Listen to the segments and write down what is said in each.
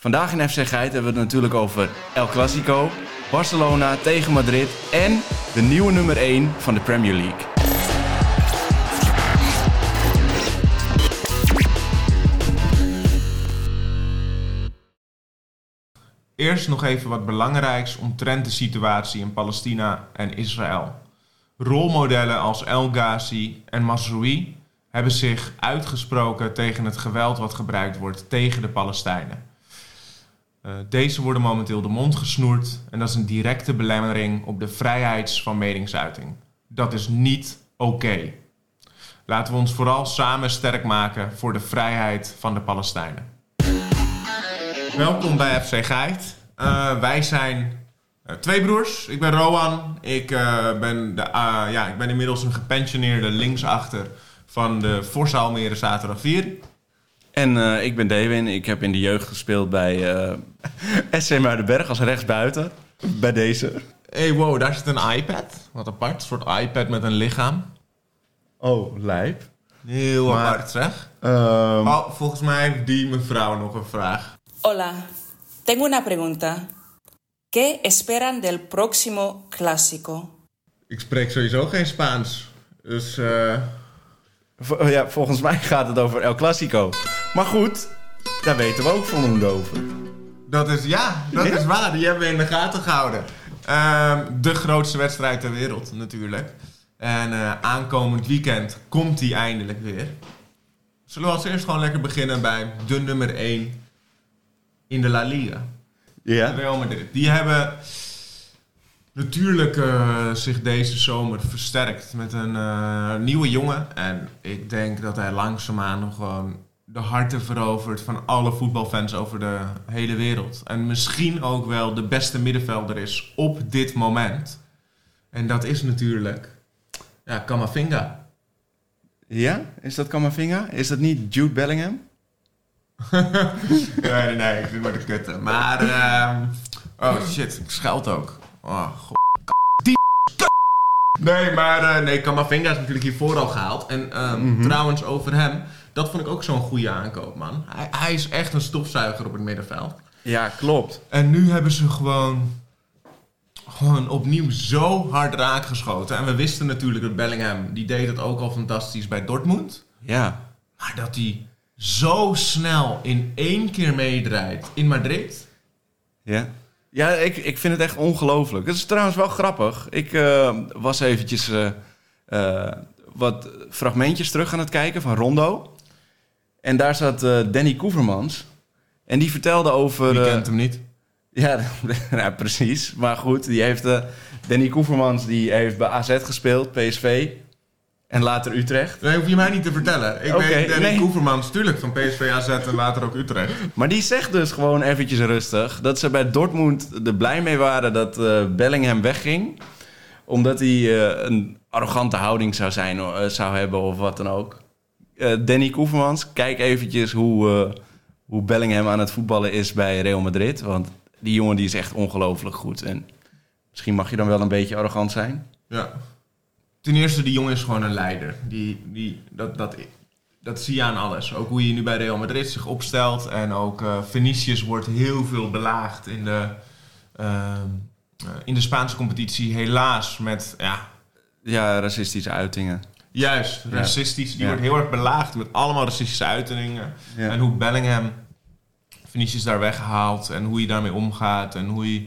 Vandaag in FC Geit hebben we het natuurlijk over El Clasico, Barcelona tegen Madrid en de nieuwe nummer 1 van de Premier League. Eerst nog even wat belangrijks omtrent de situatie in Palestina en Israël. Rolmodellen als El Ghazi en Masroui hebben zich uitgesproken tegen het geweld wat gebruikt wordt tegen de Palestijnen. Uh, deze worden momenteel de mond gesnoerd en dat is een directe belemmering op de vrijheid van meningsuiting. Dat is niet oké. Laten we ons vooral samen sterk maken voor de vrijheid van de Palestijnen. Welkom bij FC Geit. Uh, wij zijn uh, twee broers. Ik ben Rowan. Ik, ben de, ja, ik ben inmiddels een gepensioneerde linksachter van de Forza Almere Zaterdag 4. En ik ben Dewin. Ik heb in de jeugd gespeeld bij SC Muidenberg als rechtsbuiten. Bij deze. Hey, wow, daar zit een iPad. Wat apart. Een soort iPad met een lichaam. Oh, lijp. Heel maar, apart, zeg. Um... Oh, volgens mij heeft die mevrouw nog een vraag. Hola, tengo una pregunta. ¿Qué esperan del próximo clásico? Ik spreek sowieso geen Spaans. Dus uh... ja, volgens mij gaat het over El Clasico. Maar goed, daar weten we ook voldoende over. Dat is, ja, dat is waar. Die hebben we in de gaten gehouden. Uh, de grootste wedstrijd ter wereld natuurlijk. En uh, aankomend weekend komt die eindelijk weer. Zullen we als eerst gewoon lekker beginnen bij de nummer 1 in de La Liga. Ja. Real Madrid. Die hebben natuurlijk uh, zich deze zomer versterkt met een uh, nieuwe jongen. En ik denk dat hij langzaamaan nog gewoon de harten verovert van alle voetbalfans over de hele wereld. En misschien ook wel de beste middenvelder is op dit moment. En dat is natuurlijk ja, Kamavinga. Ja? Is dat Kamavinga? Is dat niet Jude Bellingham? nee, nee, nee, ik vind maar de kutten. Maar, uh, oh shit, ik scheld ook. Oh, god. Nee, maar uh, nee, Kamavinga is natuurlijk hiervoor al gehaald. En um, mm -hmm. trouwens, over hem, dat vond ik ook zo'n goede aankoop, man. Hij, hij, is echt een stofzuiger op het middenveld. Ja, klopt. En nu hebben ze gewoon, gewoon opnieuw zo hard raak geschoten. En we wisten natuurlijk dat Bellingham, die deed het ook al fantastisch bij Dortmund. Ja. Maar dat hij zo snel in één keer meedraait in Madrid. Ja. Ja, ik, ik vind het echt ongelooflijk. Het is trouwens wel grappig. Ik uh, was eventjes uh, uh, wat fragmentjes terug aan het kijken van Rondo. En daar zat Danny Koevermans. En die vertelde over... Wie kent hem niet? Ja, nou, precies. Maar goed, die heeft, Danny Koevermans die heeft bij AZ gespeeld, PSV. En later Utrecht. Nee, hoef je mij niet te vertellen. Ik okay, ben Danny nee. Koevermans, natuurlijk, van PSV AZ en later ook Utrecht. Maar die zegt dus gewoon eventjes rustig... dat ze bij Dortmund er blij mee waren dat uh, Bellingham wegging. Omdat hij uh, een arrogante houding zou, zijn, uh, zou hebben of wat dan ook. Danny Koevermans, kijk eventjes hoe, hoe Bellingham aan het voetballen is bij Real Madrid. Want die jongen die is echt ongelooflijk goed. En misschien mag je dan wel een beetje arrogant zijn. Ja. Ten eerste, die jongen is gewoon een leider. Die, die, dat, dat, dat zie je aan alles. Ook hoe je nu bij Real Madrid zich opstelt. En ook uh, Vinicius wordt heel veel belaagd in de, uh, in de Spaanse competitie. Helaas met, ja... Ja, racistische uitingen. Juist, racistisch. Die ja. wordt heel erg belaagd met allemaal racistische uitingen. Ja. En hoe Bellingham Vinicius daar weghaalt. En hoe je daarmee omgaat. En hoe je...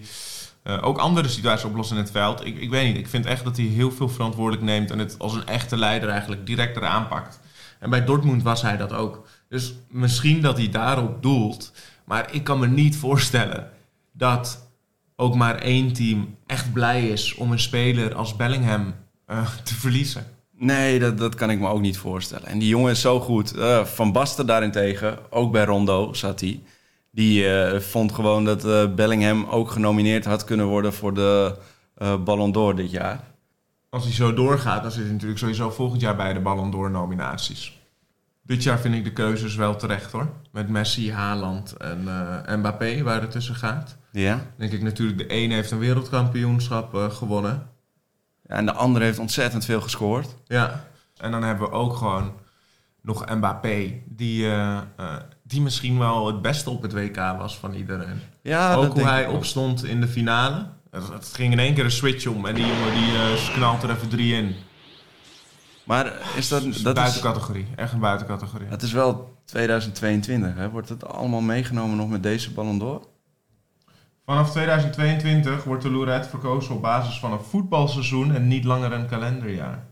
Uh, ook andere situaties oplossen in het veld. Ik, ik weet niet, ik vind echt dat hij heel veel verantwoordelijk neemt en het als een echte leider eigenlijk direct eraan pakt. En bij Dortmund was hij dat ook. Dus misschien dat hij daarop doelt. Maar ik kan me niet voorstellen dat ook maar één team echt blij is om een speler als Bellingham uh, te verliezen. Nee, dat, dat kan ik me ook niet voorstellen. En die jongen is zo goed. Uh, Van Basten daarentegen, ook bij Rondo zat hij. Die uh, vond gewoon dat uh, Bellingham ook genomineerd had kunnen worden voor de uh, Ballon d'Or dit jaar. Als hij zo doorgaat, dan zit hij natuurlijk sowieso volgend jaar bij de Ballon d'Or nominaties. Dit jaar vind ik de keuzes wel terecht hoor. Met Messi, Haaland en Mbappé waar het tussen gaat. Ja. Denk ik natuurlijk, de ene heeft een wereldkampioenschap gewonnen. Ja, en de andere heeft ontzettend veel gescoord. Ja. En dan hebben we ook gewoon nog Mbappé. Die die misschien wel het beste op het WK was van iedereen. Ja, ook hoe hij opstond in de finale. Het, ging in één keer een switch om en die jongen die eh, knalt er even drie in. Maar is dat... Dat is dat buiten is, categorie. Echt een buitencategorie. het is wel 2022, hè? Wordt het allemaal meegenomen nog met deze Ballon d'Or? Vanaf 2022 wordt de Lorette verkozen op basis van een voetbalseizoen en niet langer een kalenderjaar.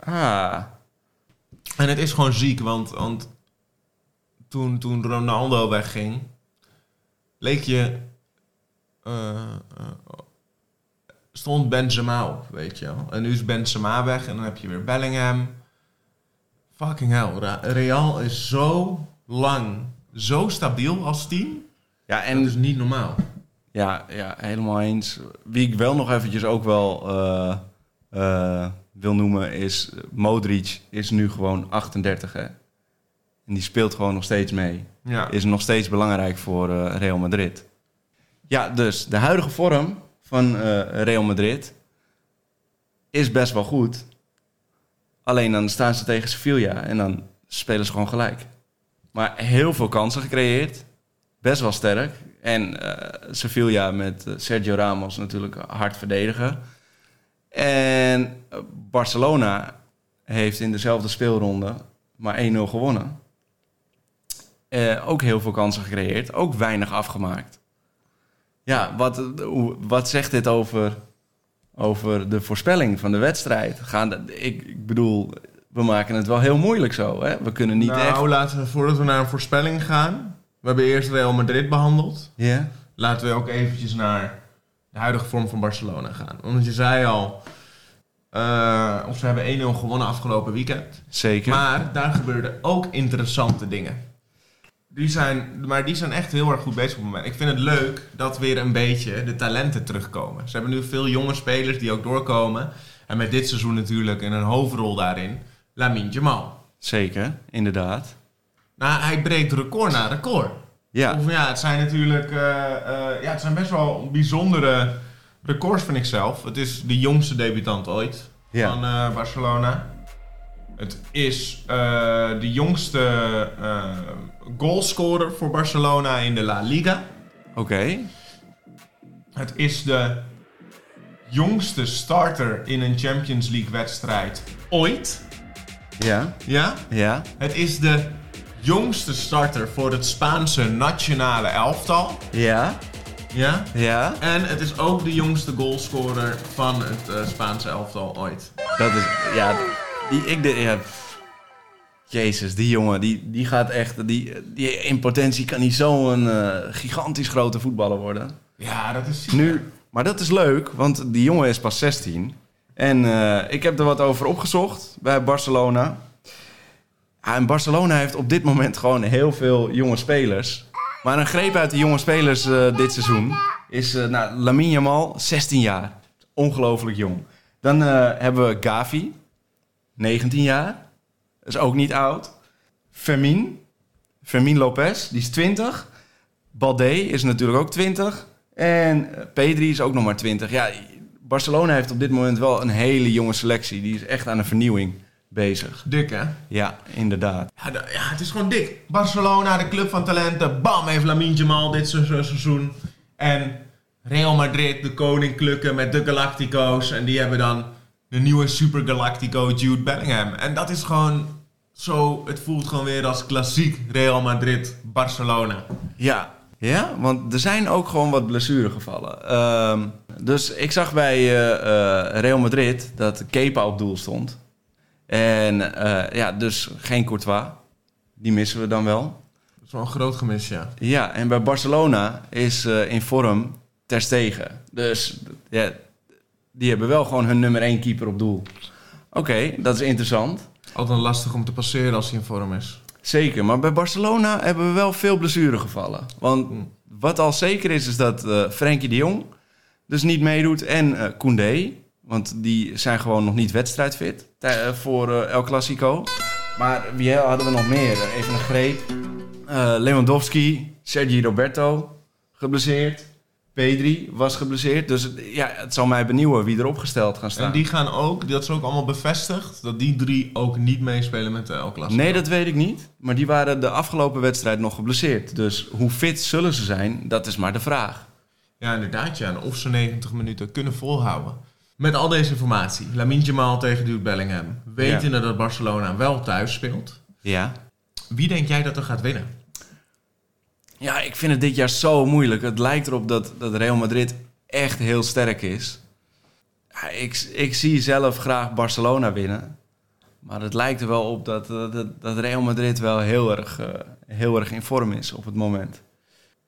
Ah, En het is gewoon ziek, want, want toen, toen Ronaldo wegging, leek je. eh, stond Benzema op, weet je wel. En nu is Benzema weg en dan heb je weer Bellingham. Fucking hell, Real is zo lang, zo stabiel als team. ja, En dat is niet normaal. Ja, ja, helemaal eens. Wie ik wel nog eventjes ook wel eh, wil noemen is... Modric is nu gewoon 38, hè. En die speelt gewoon nog steeds mee. Ja. Is nog steeds belangrijk voor eh, Real Madrid. Ja, dus de huidige vorm van eh, Real Madrid is best wel goed. Alleen dan staan ze tegen Sevilla en dan spelen ze gewoon gelijk. Maar heel veel kansen gecreëerd. Best wel sterk. En eh, Sevilla met Sergio Ramos natuurlijk hard verdedigen. En Barcelona heeft in dezelfde speelronde maar 1-0 gewonnen. Eh, ook heel veel kansen gecreëerd. Ook weinig afgemaakt. Ja, wat, wat zegt dit over, over de voorspelling van de wedstrijd? Gaan de- ik, ik bedoel, we maken het wel heel moeilijk zo. Hè? We kunnen niet nou, echt... laten we voordat we naar een voorspelling gaan. We hebben eerst Real Madrid behandeld. Ja, laten we ook eventjes naar de huidige vorm van Barcelona gaan. Want je zei al, eh, of ze hebben 1-0 gewonnen afgelopen weekend. zeker. Maar daar gebeurden ook interessante dingen. Die zijn, maar die zijn echt heel erg goed bezig op het moment. Ik vind het leuk dat weer een beetje de talenten terugkomen. Ze hebben nu veel jonge spelers die ook doorkomen. En met dit seizoen natuurlijk in een hoofdrol daarin, Lamine Jamal. Zeker, inderdaad. Nou, hij breekt record na record. Ja, Of ja, het zijn natuurlijk eh, eh, ja, het zijn best wel bijzondere records, vind ik zelf. Het is de jongste debutant ooit Ja. van eh, Barcelona. Het is eh, de jongste eh, goalscorer voor Barcelona in de La Liga. oké. Het is de jongste starter in een Champions League wedstrijd ooit. Ja, Ja? ja. Het is de jongste starter voor het Spaanse nationale elftal. Ja, Ja? ja. En het is ook de jongste goalscorer van het eh, Spaanse elftal ooit. Dat is, ja, die, ik de, ja, Jezus, die jongen, die, die gaat echt, die, die in potentie kan hij zo'n eh, gigantisch grote voetballer worden. Ja, dat is Nu, maar dat is leuk, want die jongen is pas 16. En eh, ik heb er wat over opgezocht bij Barcelona. Ja, en Barcelona heeft op dit moment gewoon heel veel jonge spelers. Maar een greep uit de jonge spelers eh, dit seizoen is uh, nou, Lamine Yamal, 16 jaar. Ongelooflijk jong. Dan hebben we Gavi, 19 jaar. Is ook niet oud. Fermin, Fermin Lopez, die is 20. Balde is natuurlijk ook 20. En eh, Pedri is ook nog maar 20. Ja, Barcelona heeft op dit moment wel een hele jonge selectie. Die is echt aan een vernieuwing bezig. dik, hè? Ja, inderdaad. Ja, het is gewoon dik. Barcelona, de club van talenten. Bam, heeft Lamine Jamal dit se- se- seizoen. En Real Madrid, de koninklijke met de Galactico's. En die hebben dan de nieuwe Super Galactico Jude Bellingham. En dat is gewoon zo... Het voelt gewoon weer als klassiek Real Madrid-Barcelona. Ja. Ja, want er zijn ook gewoon wat blessuregevallen. Ehm dus ik zag bij eh, eh, Real Madrid dat Kepa op doel stond. En eh, ja, dus geen Courtois. Die missen we dan wel. Dat is wel een groot gemis, ja. Ja, en bij Barcelona is in vorm Ter Stegen. Dus ja, die hebben wel gewoon hun nummer 1 keeper op doel. Oké, dat is interessant. Altijd lastig om te passeren als hij in vorm is. Zeker, maar bij Barcelona hebben we wel veel blessuregevallen. Want Hmm. wat al zeker is, is dat eh Frenkie de Jong dus niet meedoet. En eh Koundé, want die zijn gewoon nog niet wedstrijdfit eh, voor El Clasico. Maar wie hadden we nog meer? Even een greep. Lewandowski, Sergi Roberto, geblesseerd. Pedri was geblesseerd. Dus ja, het zal mij benieuwen wie er opgesteld gaan staan. En die gaan ook, dat is ook allemaal bevestigd, dat die drie ook niet meespelen met de El Clasico. Nee, dat weet ik niet. Maar die waren de afgelopen wedstrijd nog geblesseerd. Dus hoe fit zullen ze zijn, dat is maar de vraag. Ja, inderdaad. Ja. En of ze 90 minuten kunnen volhouden. Met al deze informatie. Lamine Jamal tegen Duke Bellingham. Wetende ja. dat Barcelona wel thuis speelt. Ja. Wie denk jij dat er gaat winnen? Ja, ik vind het dit jaar zo moeilijk. Het lijkt erop dat, dat Real Madrid echt heel sterk is. Ja, ik, ik zie zelf graag Barcelona winnen. Maar het lijkt er wel op dat, dat, dat Real Madrid wel heel erg, uh, heel erg in vorm is op het moment.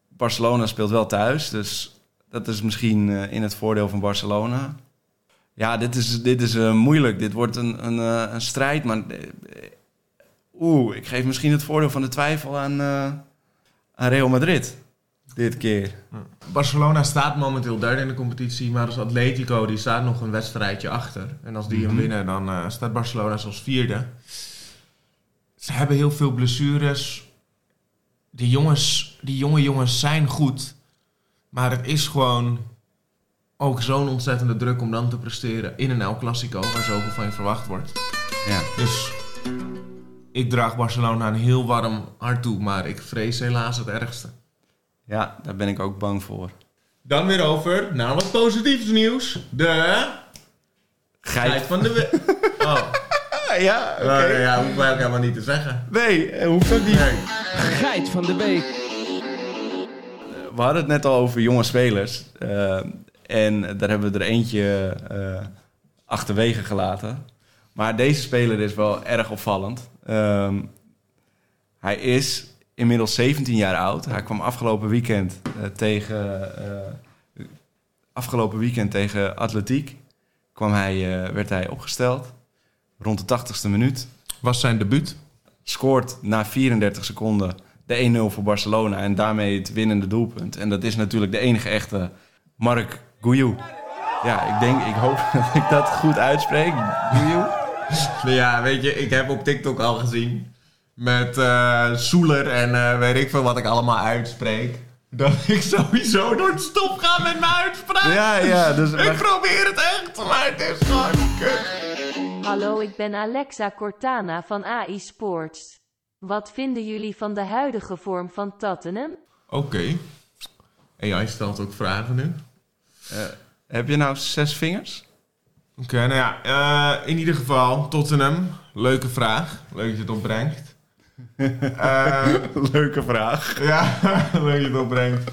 Barcelona speelt wel thuis, dus dat is misschien uh, in het voordeel van Barcelona. Ja, dit is, dit is uh, moeilijk. Dit wordt een, een, een strijd, maar... Oeh, ik geef misschien het voordeel van de twijfel aan aan Real Madrid. Dit keer. Barcelona staat momenteel derde in de competitie, maar als Atletico die staat nog een wedstrijdje achter. En als die hem Mhm. winnen, dan uh, staat Barcelona als vierde. Ze hebben heel veel blessures. Die, jongens, die jonge jongens zijn goed. Maar het is gewoon ook zo'n ontzettende druk om dan te presteren in een El Clasico, waar zoveel van je verwacht wordt. Ja. Dus ik draag Barcelona een heel warm hart toe, maar ik vrees helaas het ergste. ja, daar ben ik ook bang voor. Dan weer over naar wat positiefs nieuws. De Geit. geit van de week. Oh, Ja, oké. Nou, ja, hoef ik helemaal niet te zeggen. Nee, eh, hoeft ook niet. Nee. Geit van de week. We hadden het net al over jonge spelers. eh, en daar hebben we er eentje eh, achterwege gelaten. Maar deze speler is wel erg opvallend. Ehm, hij is inmiddels 17 jaar oud. Hij kwam afgelopen weekend eh, tegen... eh, afgelopen weekend tegen Atletiek kwam hij, eh, werd hij opgesteld. Rond de 80ste minuut. Was zijn debuut. Scoort na 34 seconden de 1-0 voor Barcelona. En daarmee het winnende doelpunt. En dat is natuurlijk de enige echte Marc Gouillou. Ja, ik denk, ik hoop dat ik dat goed uitspreek. Gouillou. Nou ja, weet je, ik heb op TikTok al gezien. Met eh Soeler en eh, weet ik veel wat ik allemaal uitspreek. Dat ik sowieso door het stop ga met mijn uitspraak. Ja, ja. Dus, Ik probeer het echt, maar het is gewoon kut. Hallo, ik ben Alexa Cortana van AI Sports. Wat vinden jullie van de huidige vorm van Tottenham? Oké. AI stelt ook vragen nu. eh, heb je nou zes vingers? Oké, nou ja, eh, in ieder geval, Tottenham. Leuke vraag. Leuk dat je het opbrengt. Eh, Leuke vraag. ja, leuk dat je het opbrengt.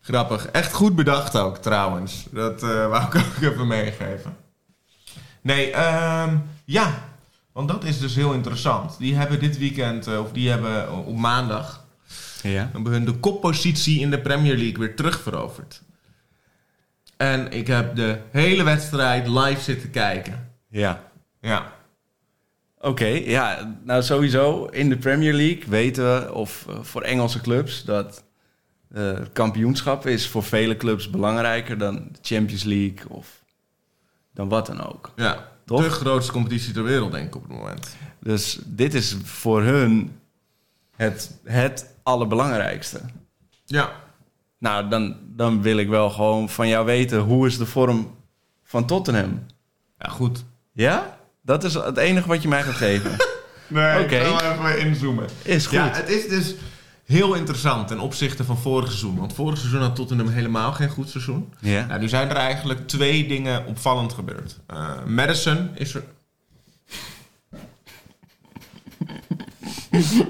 Grappig. Echt goed bedacht ook, trouwens. Dat eh wou ik ook even meegeven. Nee, ehm, ja. Want dat is dus heel interessant. Die hebben dit weekend, of die hebben op maandag, Ja. hebben hun de koppositie in de Premier League weer terugveroverd. En ik heb de hele wedstrijd live zitten kijken. Ja. Ja. Oké, ja, nou sowieso in de Premier League weten we, of eh, voor Engelse clubs, dat eh, kampioenschap is voor vele clubs belangrijker dan de Champions League of dan wat dan ook. Ja, Toch? de grootste competitie ter wereld, denk ik op het moment. Dus dit is voor hun het, het allerbelangrijkste. Ja, Nou, dan, dan wil ik wel gewoon van jou weten, hoe is de vorm van Tottenham? ja goed. Ja? Dat is het enige wat je mij gaat geven. Nee, Oké. ik ga wel even inzoomen. Is goed. Ja, het is dus heel interessant ten opzichte van vorig seizoen. Want vorig seizoen had Tottenham helemaal geen goed seizoen. Ja. Nou, nu zijn er eigenlijk twee dingen opvallend gebeurd. Eh, Madison is er...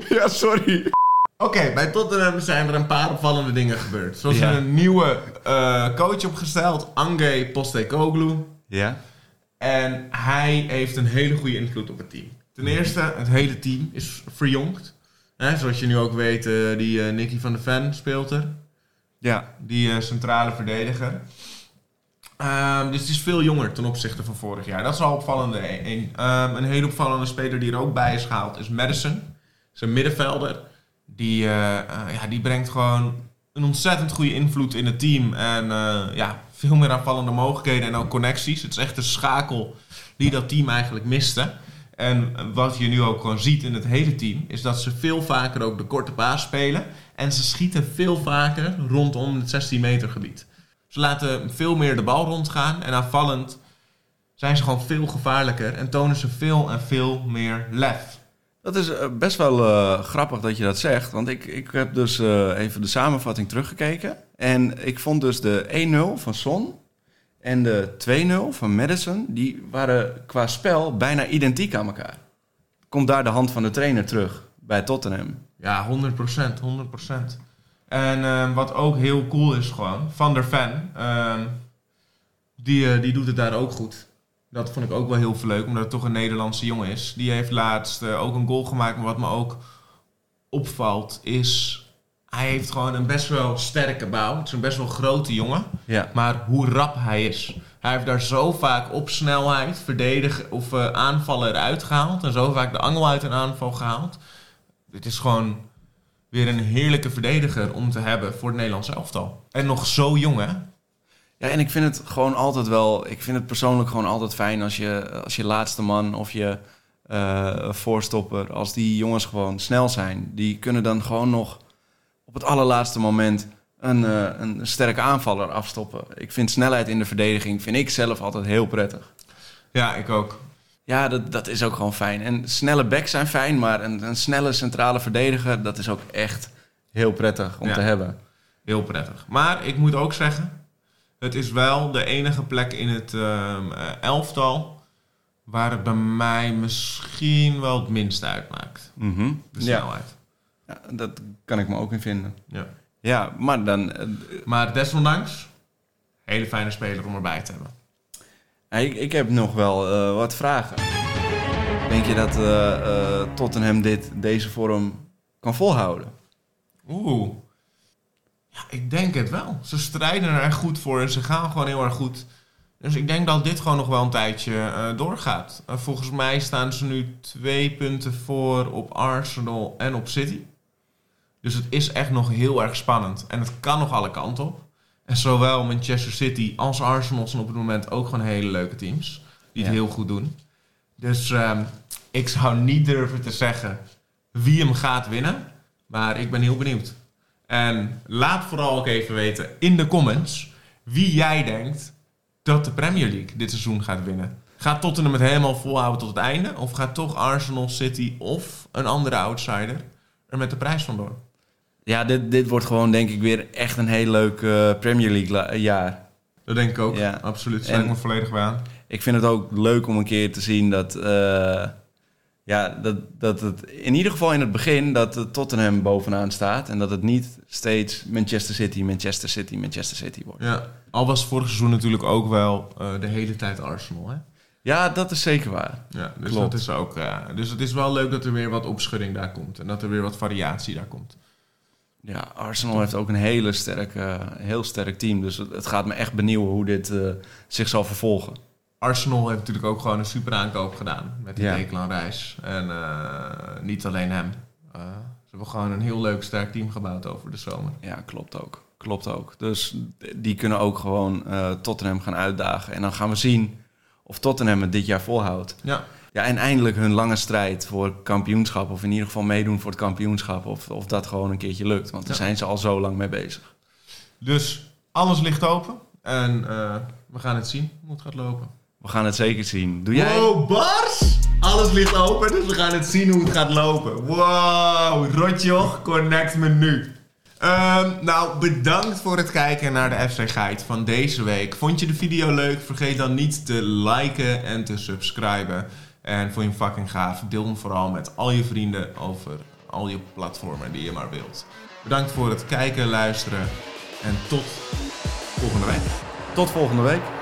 ja, sorry. Oké, bij Tottenham zijn er een paar opvallende dingen gebeurd. Zoals Ja. een nieuwe eh, coach opgesteld, Ange Postecoglou. Ja? En hij heeft een hele goede invloed op het team. Ten eerste, het hele team is verjongd. Hè, zoals je nu ook weet, eh, die eh, Nicky van de Ven speelt er. Ja. Die centrale verdediger. Ehm, dus het is veel jonger ten opzichte van vorig jaar. Dat is al opvallende. Een, ehm, een hele opvallende speler die er ook bij is gehaald is Madison. Zijn middenvelder. Die, eh, eh, ja, die brengt gewoon een ontzettend goede invloed in het team. En eh, ja, veel meer aanvallende mogelijkheden en ook connecties. Het is echt een schakel die dat team eigenlijk miste. En wat je nu ook gewoon ziet in het hele team, is dat ze veel vaker ook de korte paas spelen. En ze schieten veel vaker rondom het 16 meter gebied. Ze laten veel meer de bal rondgaan en aanvallend zijn ze gewoon veel gevaarlijker en tonen ze veel en veel meer lef. Dat is eh, best wel uh, grappig dat je dat zegt. Want ik, ik heb dus uh, even de samenvatting teruggekeken. En ik vond dus de 1-0 van Son en de 2-0 van Madison... die waren qua spel bijna identiek aan elkaar. Komt daar de hand van de trainer terug bij Tottenham? Ja, 100% 100% En uh, wat ook heel cool is gewoon, Van der Ven... Uh, die, die doet het daar ook goed. Dat vond ik ook wel heel leuk, omdat het toch een Nederlandse jongen is. Die heeft laatst uh, ook een goal gemaakt. Maar wat me ook opvalt is... Hij heeft gewoon een best wel sterke bouw. Het is een best wel grote jongen. Ja. Maar hoe rap hij is. Hij heeft daar zo vaak op snelheid verdedigen of uh, aanvallen eruit gehaald. En zo vaak de angel uit een aanval gehaald. Het is gewoon weer een heerlijke verdediger om te hebben voor het Nederlandse elftal. En nog zo jong, hè? Ja, en ik vind het gewoon altijd wel. Ik vind het persoonlijk gewoon altijd fijn als je, als je laatste man of je uh, voorstopper, als die jongens gewoon snel zijn. Die kunnen dan gewoon nog op het allerlaatste moment een, uh, een sterke aanvaller afstoppen. Ik vind snelheid in de verdediging, vind ik zelf altijd heel prettig. Ja, ik ook. Ja, dat, dat is ook gewoon fijn. En snelle backs zijn fijn, maar een, een snelle centrale verdediger, dat is ook echt heel prettig om Ja. te hebben. Heel prettig. Maar ik moet ook zeggen, het is wel de enige plek in het ehm, eh, elftal waar het bij mij misschien wel het minst uitmaakt. Mhm. De snelheid. ja, dat kan ik me ook in vinden. Ja. Ja, maar dan. eh, Maar desondanks, hele fijne speler om erbij te hebben. Ik, ik heb nog wel eh, wat vragen. Denk je dat eh, Tottenham dit, deze vorm kan volhouden? Oeh. Ja, ik denk het wel. Ze strijden er echt goed voor en ze gaan gewoon heel erg goed. Dus ik denk dat dit gewoon nog wel een tijdje eh, doorgaat. Eh, volgens mij staan ze nu twee punten voor op Arsenal en op City. Dus het is echt nog heel erg spannend. En het kan nog alle kanten op. En zowel Manchester City als Arsenal zijn op het moment ook gewoon hele leuke teams. Die het Ja. heel goed doen. Dus ehm, ik zou niet durven te zeggen wie hem gaat winnen. Maar ik ben heel benieuwd. En laat vooral ook even weten in de comments wie jij denkt dat de Premier League dit seizoen gaat winnen. Gaat Tottenham het helemaal volhouden tot het einde? Of gaat toch Arsenal, City of een andere outsider er met de prijs vandoor? Ja, dit, dit wordt gewoon denk ik weer echt een heel leuk eh, Premier League la- jaar. Dat denk ik ook. Ja. Absoluut. Sluit En- me volledig bij aan. Ik vind het ook leuk om een keer te zien dat, eh, ja, dat, dat het in ieder geval in het begin dat het Tottenham bovenaan staat. En dat het niet steeds Manchester City, Manchester City, Manchester City wordt. Ja. Al was vorig seizoen natuurlijk ook wel eh, de hele tijd Arsenal. Hè? Ja, dat is zeker waar. Ja, dus Klopt. dat is ook. eh, dus het is wel leuk dat er weer wat opschudding daar komt. En dat er weer wat variatie daar komt. Ja, Arsenal heeft ook een hele sterke, heel sterk team. Dus het, het gaat me echt benieuwen hoe dit eh, zich zal vervolgen. Arsenal heeft natuurlijk ook gewoon een super aankoop gedaan met die Ja. Declan Reis. En eh, niet alleen hem. Eh, ze hebben gewoon een heel leuk sterk team gebouwd over de zomer. Ja, klopt ook. Klopt ook. Dus die kunnen ook gewoon eh, Tottenham gaan uitdagen. En dan gaan we zien of Tottenham het dit jaar volhoudt. Ja, Ja, en eindelijk hun lange strijd voor kampioenschap. Of in ieder geval meedoen voor het kampioenschap. Of, of dat gewoon een keertje lukt. Want daar Ja. zijn ze al zo lang mee bezig. dus alles ligt open. En eh, we gaan het zien hoe het gaat lopen. We gaan het zeker zien. Doe jij? Wow, Bars! Alles ligt open, dus we gaan het zien hoe het gaat lopen. Wow, Rotjoch, connect me nu. Ehm, nou, bedankt voor het kijken naar de FC Guide van deze week. Vond je de video leuk? Vergeet dan niet te liken en te subscriben. En vond je hem fucking gaaf? Deel hem vooral met al je vrienden over al je platformen die je maar wilt. Bedankt voor het kijken, luisteren en tot volgende week. Tot volgende week.